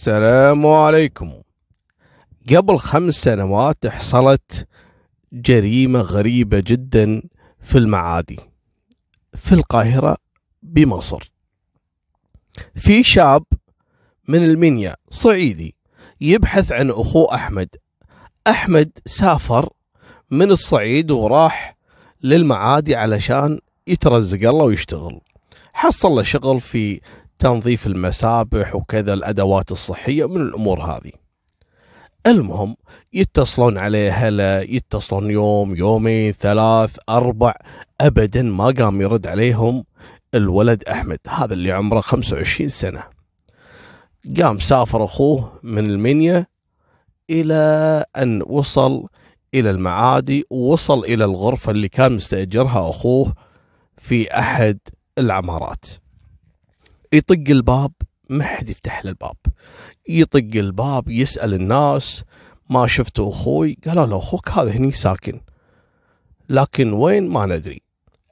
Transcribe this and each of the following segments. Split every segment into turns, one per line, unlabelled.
السلام عليكم. قبل خمس سنوات حصلت جريمة غريبة جدا في المعادي في القاهرة بمصر. في شاب من المنيا صعيدي يبحث عن أخوه أحمد. أحمد سافر من الصعيد وراح للمعادي علشان يترزق الله ويشتغل. حصل له شغل في تنظيف المسابح وكذا الأدوات الصحية من الأمور هذه. المهم يتصلون عليه هلا يتصلون يوم يومين ثلاث أربع ابدا ما قام يرد عليهم الولد أحمد هذا اللي عمره 25 سنة. قام سافر أخوه من المنيا إلى أن وصل إلى المعادي ووصل إلى الغرفة اللي كان مستأجرها أخوه في أحد العمارات. يطق الباب ما حد يفتح له الباب. يطق الباب يسأل الناس ما شفتوا أخوي؟ قالوا له أخوك هذا هني ساكن. لكن وين؟ ما ندري.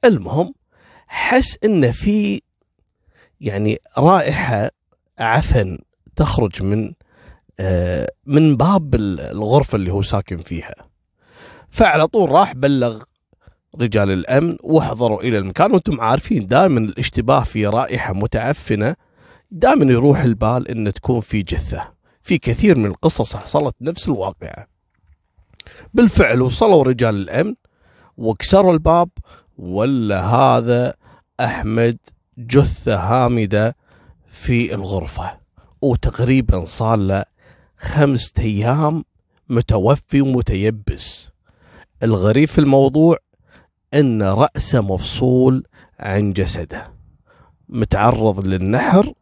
المهم حس إن في يعني رائحة عفن تخرج من آه من باب الغرفة اللي هو ساكن فيها. فعلى طول راح بلغ رجال الأمن واحضروا إلى المكان. وأنتم عارفين دائما الاشتباه في رائحة متعفنة دائما يروح البال إن تكون في جثة. في كثير من القصص حصلت نفس الواقعة. بالفعل وصلوا رجال الأمن وكسروا الباب. ولا هذا أحمد جثة هامدة في الغرفة. وتقريبا صار له خمسة أيام متوفي ومتيبس. الغريب في الموضوع أن رأسه مفصول عن جسده متعرض للنحر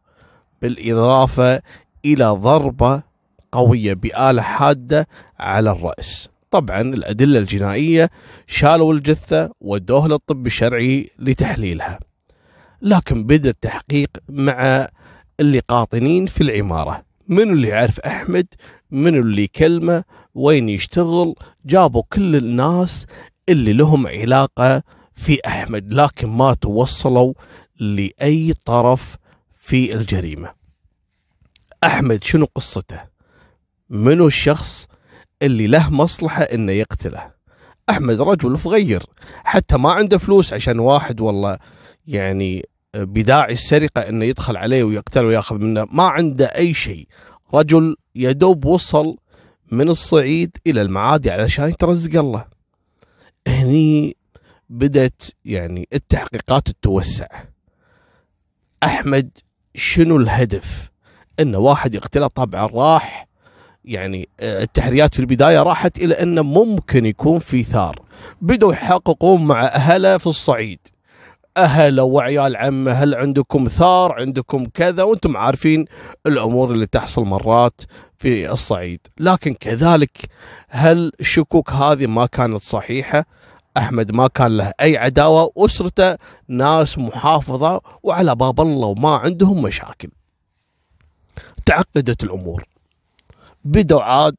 بالإضافة إلى ضربة قوية بآلة حادة على الرأس. طبعا الأدلة الجنائية شالوا الجثة ودوه للطب الشرعي لتحليلها. لكن بدأ التحقيق مع اللي قاطنين في العمارة. من اللي يعرف أحمد؟ من اللي يكلمه وين يشتغل؟ جابوا كل الناس اللي لهم علاقة في أحمد لكن ما توصلوا لأي طرف في الجريمة. أحمد شنو قصته؟ منو الشخص اللي له مصلحة إنه يقتله؟ أحمد رجل فغير حتى ما عنده فلوس عشان واحد والله يعني بداعي السرقة إنه يدخل عليه ويقتله ويأخذ منه ما عنده أي شيء. رجل يدوب وصل من الصعيد إلى المعادي علشان يترزق الله. هني بدت يعني التحقيقات تتوسع. أحمد شنو الهدف؟ إن واحد يقتله طبعا راح يعني آه، التحريات في البداية راحت إلى إنه ممكن يكون في ثار. بدوا يحققون مع أهله في الصعيد. اهله وعيال عمه هل عندكم ثار؟ عندكم كذا؟ وأنتم عارفين الأمور اللي تحصل مرات في الصعيد. لكن كذلك هل الشكوك هذه ما كانت صحيحة؟ أحمد ما كان له أي عداوة أسرته ناس محافظة وعلى باب الله وما عندهم مشاكل. تعقدت الأمور. بدوا عاد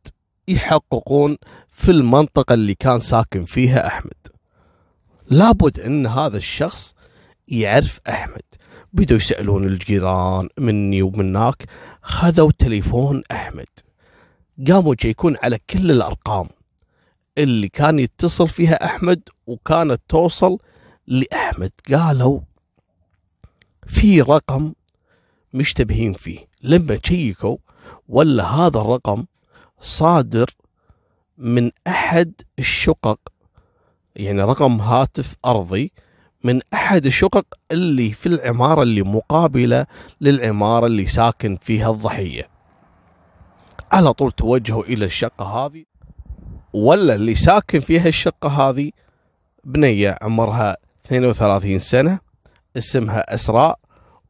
يحققون في المنطقة اللي كان ساكن فيها أحمد. لابد إن هذا الشخص يعرف أحمد. بدوا يسألون الجيران مني ومناك خذوا تليفون أحمد. قاموا يشيكون على كل الأرقام. اللي كان يتصل فيها أحمد وكانت توصل لأحمد. قالوا في رقم مشتبهين فيه. لما تشيكوا ولا هذا الرقم صادر من أحد الشقق. يعني رقم هاتف أرضي من أحد الشقق اللي في العمارة اللي مقابلة للعمارة اللي ساكن فيها الضحية. على طول توجهوا إلى الشقة هذه؟ ولا اللي ساكن فيها الشقة هذه؟ بنية عمرها 32 سنة اسمها أسراء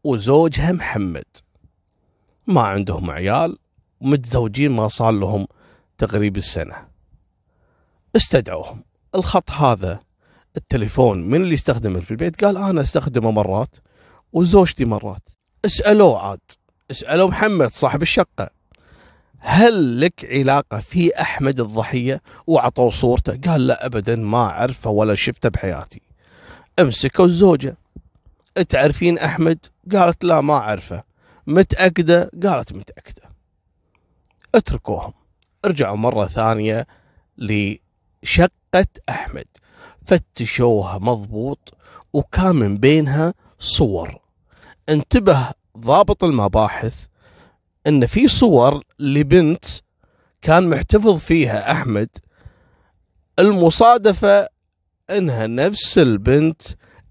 وزوجها محمد. ما عندهم عيال ومتزوجين ما صار لهم تقريب السنة. استدعوهم. الخط هذا التليفون من اللي يستخدمه في البيت؟ قال أنا استخدمه مرات وزوجتي مرات. اسألوه عاد اسألوا محمد صاحب الشقة. هل لك علاقة في أحمد الضحية وعطوه صورته؟ قال لا أبدا ما أعرفه ولا شفته بحياتي. أمسكوا الزوجة. تعرفين أحمد؟ قالت لا ما أعرفه. متأكدة؟ قالت متأكدة. اتركوهم. ارجعوا مرة ثانية لشقة أحمد. فتشوها مضبوط وكان من بينها صور. انتبه ضابط المباحث إن في صور لبنت كان محتفظ فيها أحمد. المصادفة إنها نفس البنت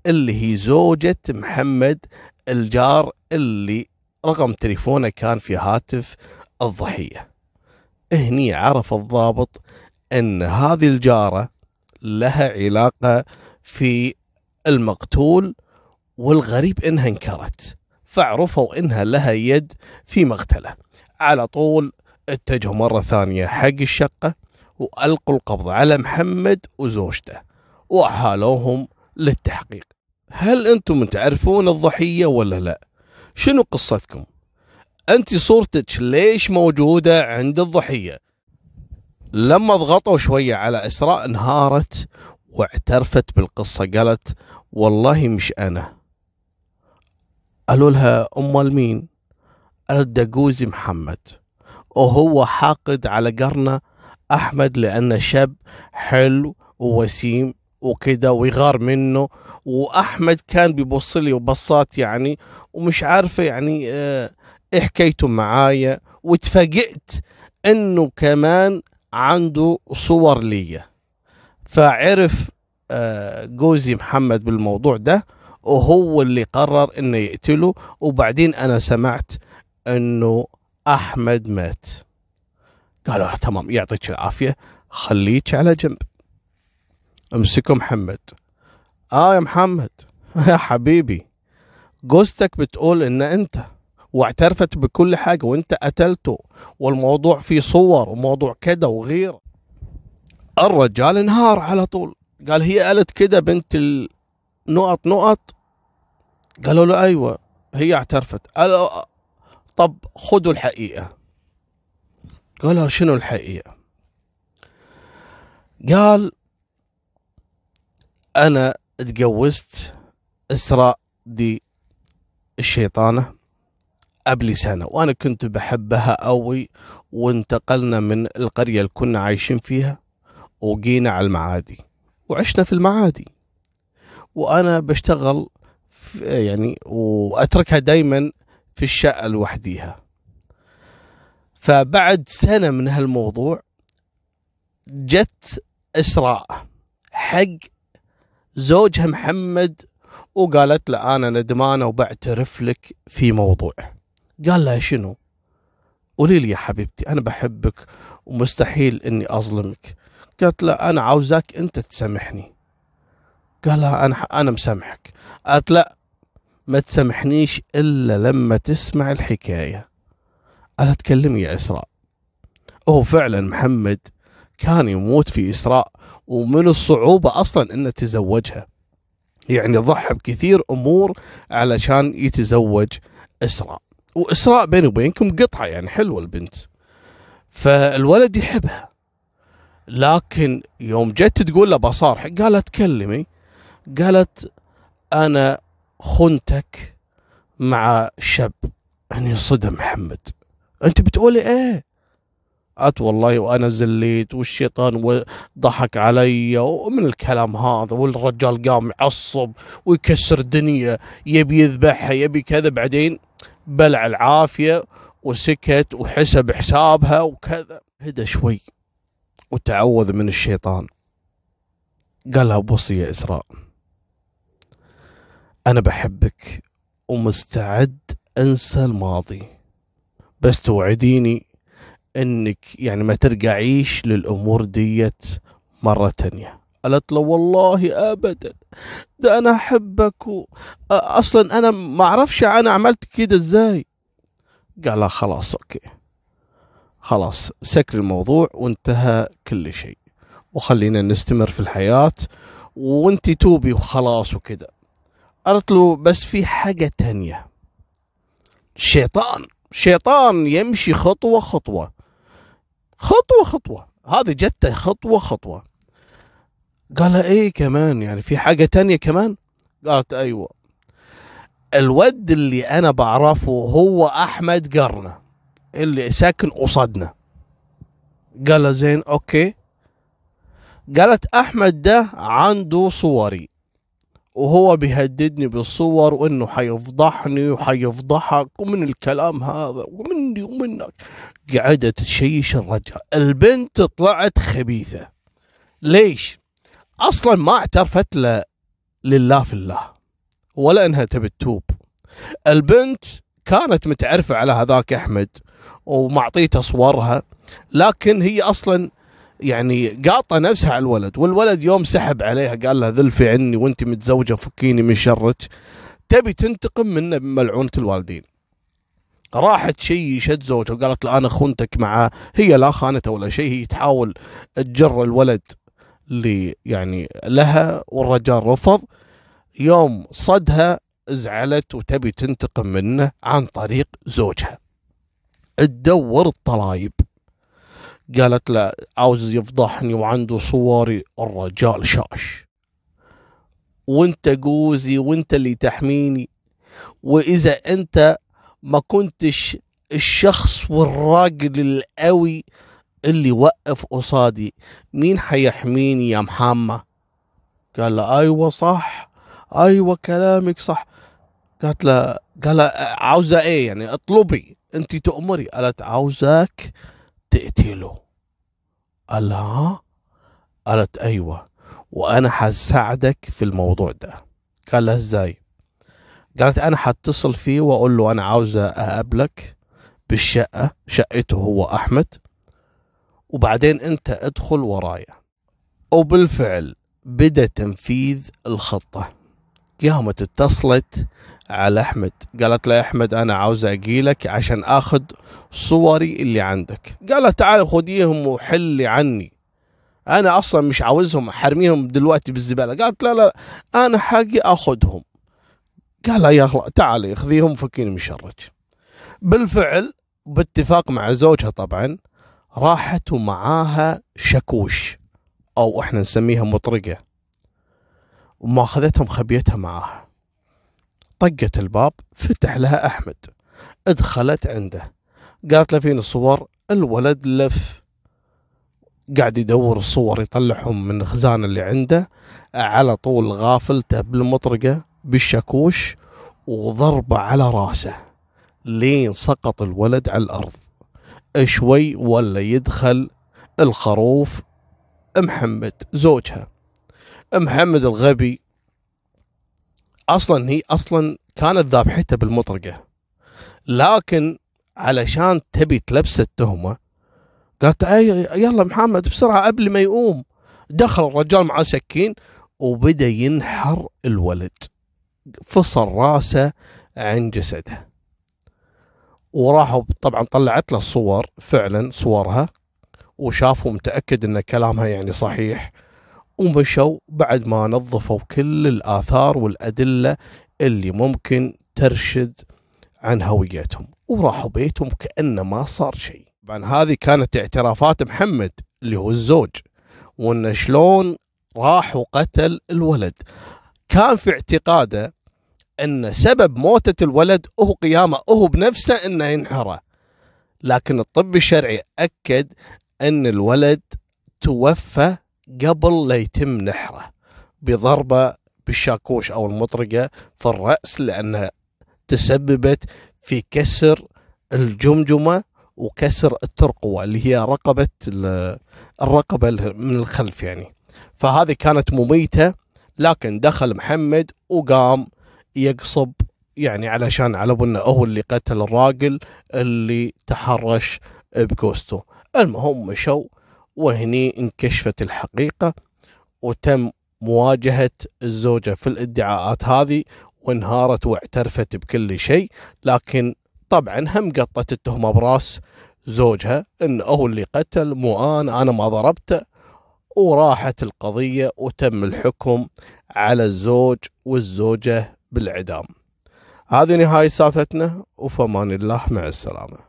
اللي هي زوجة محمد الجار اللي رقم تليفونه كان في هاتف الضحية. هني عرف الضابط إن هذه الجارة لها علاقة في المقتول والغريب إنها انكرت فعرفوا إنها لها يد في مقتله. على طول اتجهوا مرة ثانية حق الشقة وألقوا القبض على محمد وزوجته وأحالوهم للتحقيق. هل أنتم تعرفون الضحية ولا لا؟ شنو قصتكم؟ أنت صورتك ليش موجودة عند الضحية؟ لما ضغطوا شوية على إسراء انهارت واعترفت بالقصة قالت والله مش أنا. قالوا لها أمال مين قالت دقوزي محمد. وهو حاقد على قرنه أحمد لأنه شاب حلو ووسيم وكذا ويغار منه. وأحمد كان بيبص لي وبصات يعني ومش عارفة يعني آه إيه حكايته معايا؟ وتفاجئت إنه كمان عنده صور لي فعرف آه جوزي محمد بالموضوع ده وهو اللي قرر إنه يقتله. وبعدين أنا سمعت إنه أحمد مات. قالوا تمام يعطيك العافية خليك على جنب. امسكوا محمد. آه يا محمد يا حبيبي جوزتك بتقول إن أنت واعترفت بكل حاجة وانت قتلته والموضوع فيه صور وموضوع كده وغير. الرجال انهار على طول. قال هي قالت كده بنت النقط نقط قالوا له أيوه هي اعترفت. قال طب خذوا الحقيقة. قالوا شنو الحقيقة؟ قال أنا تجوزت إسراء دي الشيطانة. قبل سنة وأنا كنت بحبها قوي وانتقلنا من القرية اللي كنا عايشين فيها وجينا على المعادي وعشنا في المعادي. وأنا بشتغل يعني وأتركها دايما في الشقة لوحديها. فبعد سنة من هالموضوع جت إسراء. حق زوجها محمد وقالت له أنا ندمانة وبعترف لك في موضوع. قال لها شنو؟ قولي لي يا حبيبتي أنا بحبك ومستحيل إني أظلمك. قالت له أنا عاوزاك أنت تسامحني. قال لها أنا أنا مسامحك. قالت لا ما تسامحنيش إلا لما تسمع الحكاية. قالت تكلمي يا إسراء. هو فعلا محمد كان يموت في إسراء ومن الصعوبة أصلا أنه تزوجها. يعني ضحى بكثير أمور علشان يتزوج إسراء. وإسراء بيني وبينكم قطعة يعني حلوة البنت. فالولد يحبها. لكن يوم جت تقول له بصارح قالت كلمي قالت أنا خنتك مع شاب. يعني صدم محمد. أنت بتقولي إيه؟ قالت والله وأنا زليت والشيطان ضحك علي ومن الكلام هذا والرجال قام يعصب ويكسر الدنيا يبي يذبحها يبي كذا. بعدين بلع العافية وسكت وحسب حسابها وكذا. هدى شوي وتعوذ من الشيطان. قال لها بصي يا إسراء أنا بحبك ومستعد أنسى الماضي بس توعديني إنك يعني ما ترجعيش للأمور ديت مرة تانية. قالت له والله ابدا ده أنا أحبك. أصلا أنا ما أعرفش أنا عملت كده إزاي. قال لها خلاص أوكي خلاص سكر الموضوع وانتهى كل شيء وخلينا نستمر في الحياة وانت توبي وخلاص وكده. قالت له بس في حاجة تانية. شيطان شيطان يمشي خطوة خطوة خطوة خطوة هذه جته خطوة خطوة. قال إيه كمان؟ يعني في حاجة تانية كمان؟ قالت أيوه. الود اللي أنا بعرفه هو أحمد قرنة اللي ساكن قصدنا قال زين أوكي. قالت أحمد ده عنده صوري وهو بيهددني بالصور وإنه حيفضحني وحيفضحك ومن الكلام هذا ومني ومنك. قعدت تشيش الرجال. البنت طلعت خبيثة. ليش؟ أصلا ما اعترفت له لله في الله ولا إنها تبي تتوب. البنت كانت متعرفة على هذاك أحمد ومعطيته صورها لكن هي أصلا يعني قاطة نفسها على الولد والولد يوم سحب عليها قال لها ذلفي عني وأنت متزوجة فكيني من شرك. تبي تنتقم منه بملعونه الوالدين. راحت شيشت زوجها وقالت له أنا خنتك معاه هي لا خانته ولا شيء هي تحاول تجر الولد. اللي يعني لها والرجال رفض. يوم صدها زعلت وتبي تنتقم منه عن طريق زوجها. تدور الطلايب. قالت له عاوز يفضحني وعنده صوري الرجال شاش. وانت جوزي وانت اللي تحميني. وإذا أنت ما كنتش الشخص والراجل القوي اللي وقف قصادي. مين حيحميني يا محمد؟ قال له أيوه صح أيوه كلامك صح. قالت له قال عاوزة إيه يعني؟ اطلبي أنت تؤمري قالت عاوزاك تقتله قال ها؟ قالت أيوه. وأنا حساعدك في الموضوع ده. قال لها إزاي؟ قالت أنا حتصل فيه وأقول له أنا عاوزة أقابلك بالشقة شقته هو أحمد. وبعدين انت ادخل ورايا. وبالفعل بدا تنفيذ الخطة. قامت اتصلت على أحمد. قالت له أحمد أنا عاوزه اجيلك عشان آخذ صوري اللي عندك. قال تعال خذيهم وحلي عني. أنا أصلا مش عاوزهم حرميهم دلوقتي بالزبالة. قالت لا لا أنا حقي آخذهم. قال يا تعالي خذيهم فكيني من بالفعل باتفاق مع زوجها طبعا راحت ومعاها شكوش أو إحنا نسميها مطرقة. وما اخذتها مخبيتها معاها. طقت الباب فتح لها أحمد. ادخلت عنده. قالت له فين الصور؟ الولد لف. قاعد يدور الصور يطلعهم من الخزانة اللي عنده. على طول غافلته بالمطرقة بالشاكوش وضربة على راسه. لين سقط الولد على الأرض. شوي ولا يدخل الخروف محمد زوجها. محمد الغبي أصلا هي أصلا كانت ذابحته بالمطرقة لكن علشان تبي تلبس التهمة قالت اي يلا محمد بسرعة قبل ما يقوم. دخل الرجال مع سكين وبدأ ينحر الولد فصل راسه عن جسده. وراحوا طبعا طلعت له الصور فعلا صورها وشافوا متأكد إن كلامها يعني صحيح ومشوا بعد ما نظفوا كل الآثار والأدلة اللي ممكن ترشد عن هويتهم وراحوا بيتهم كأنه ما صار شيء. طبعا هذه كانت اعترافات محمد اللي هو الزوج وإنه شلون راح وقتل الولد. كان في اعتقاده إن سبب موتة الولد هو قيامة هو بنفسه إنه ينحره لكن الطب الشرعي أكد إن الولد توفى قبل لا يتم نحره بضربة بالشاكوش أو المطرقة في الرأس لأنها تسببت في كسر الجمجمة وكسر الترقوة اللي هي رقبة الرقبة من الخلف يعني. فهذه كانت مميتة لكن دخل محمد وقام يقصب يعني علشان على بنا هو اللي قتل الراجل اللي تحرش بكوستو المهم مشوا وهني انكشفت الحقيقة وتم مواجهة الزوجة في الادعاءات هذه وانهارت واعترفت بكل شيء لكن طبعا هم قطت التهمة براس زوجها انه هو اللي قتل مو أنا أنا ما ضربته. وراحت القضية وتم الحكم على الزوج والزوجة بالإعدام هذه نهاية سالفتنا وفمان الله مع السلامة.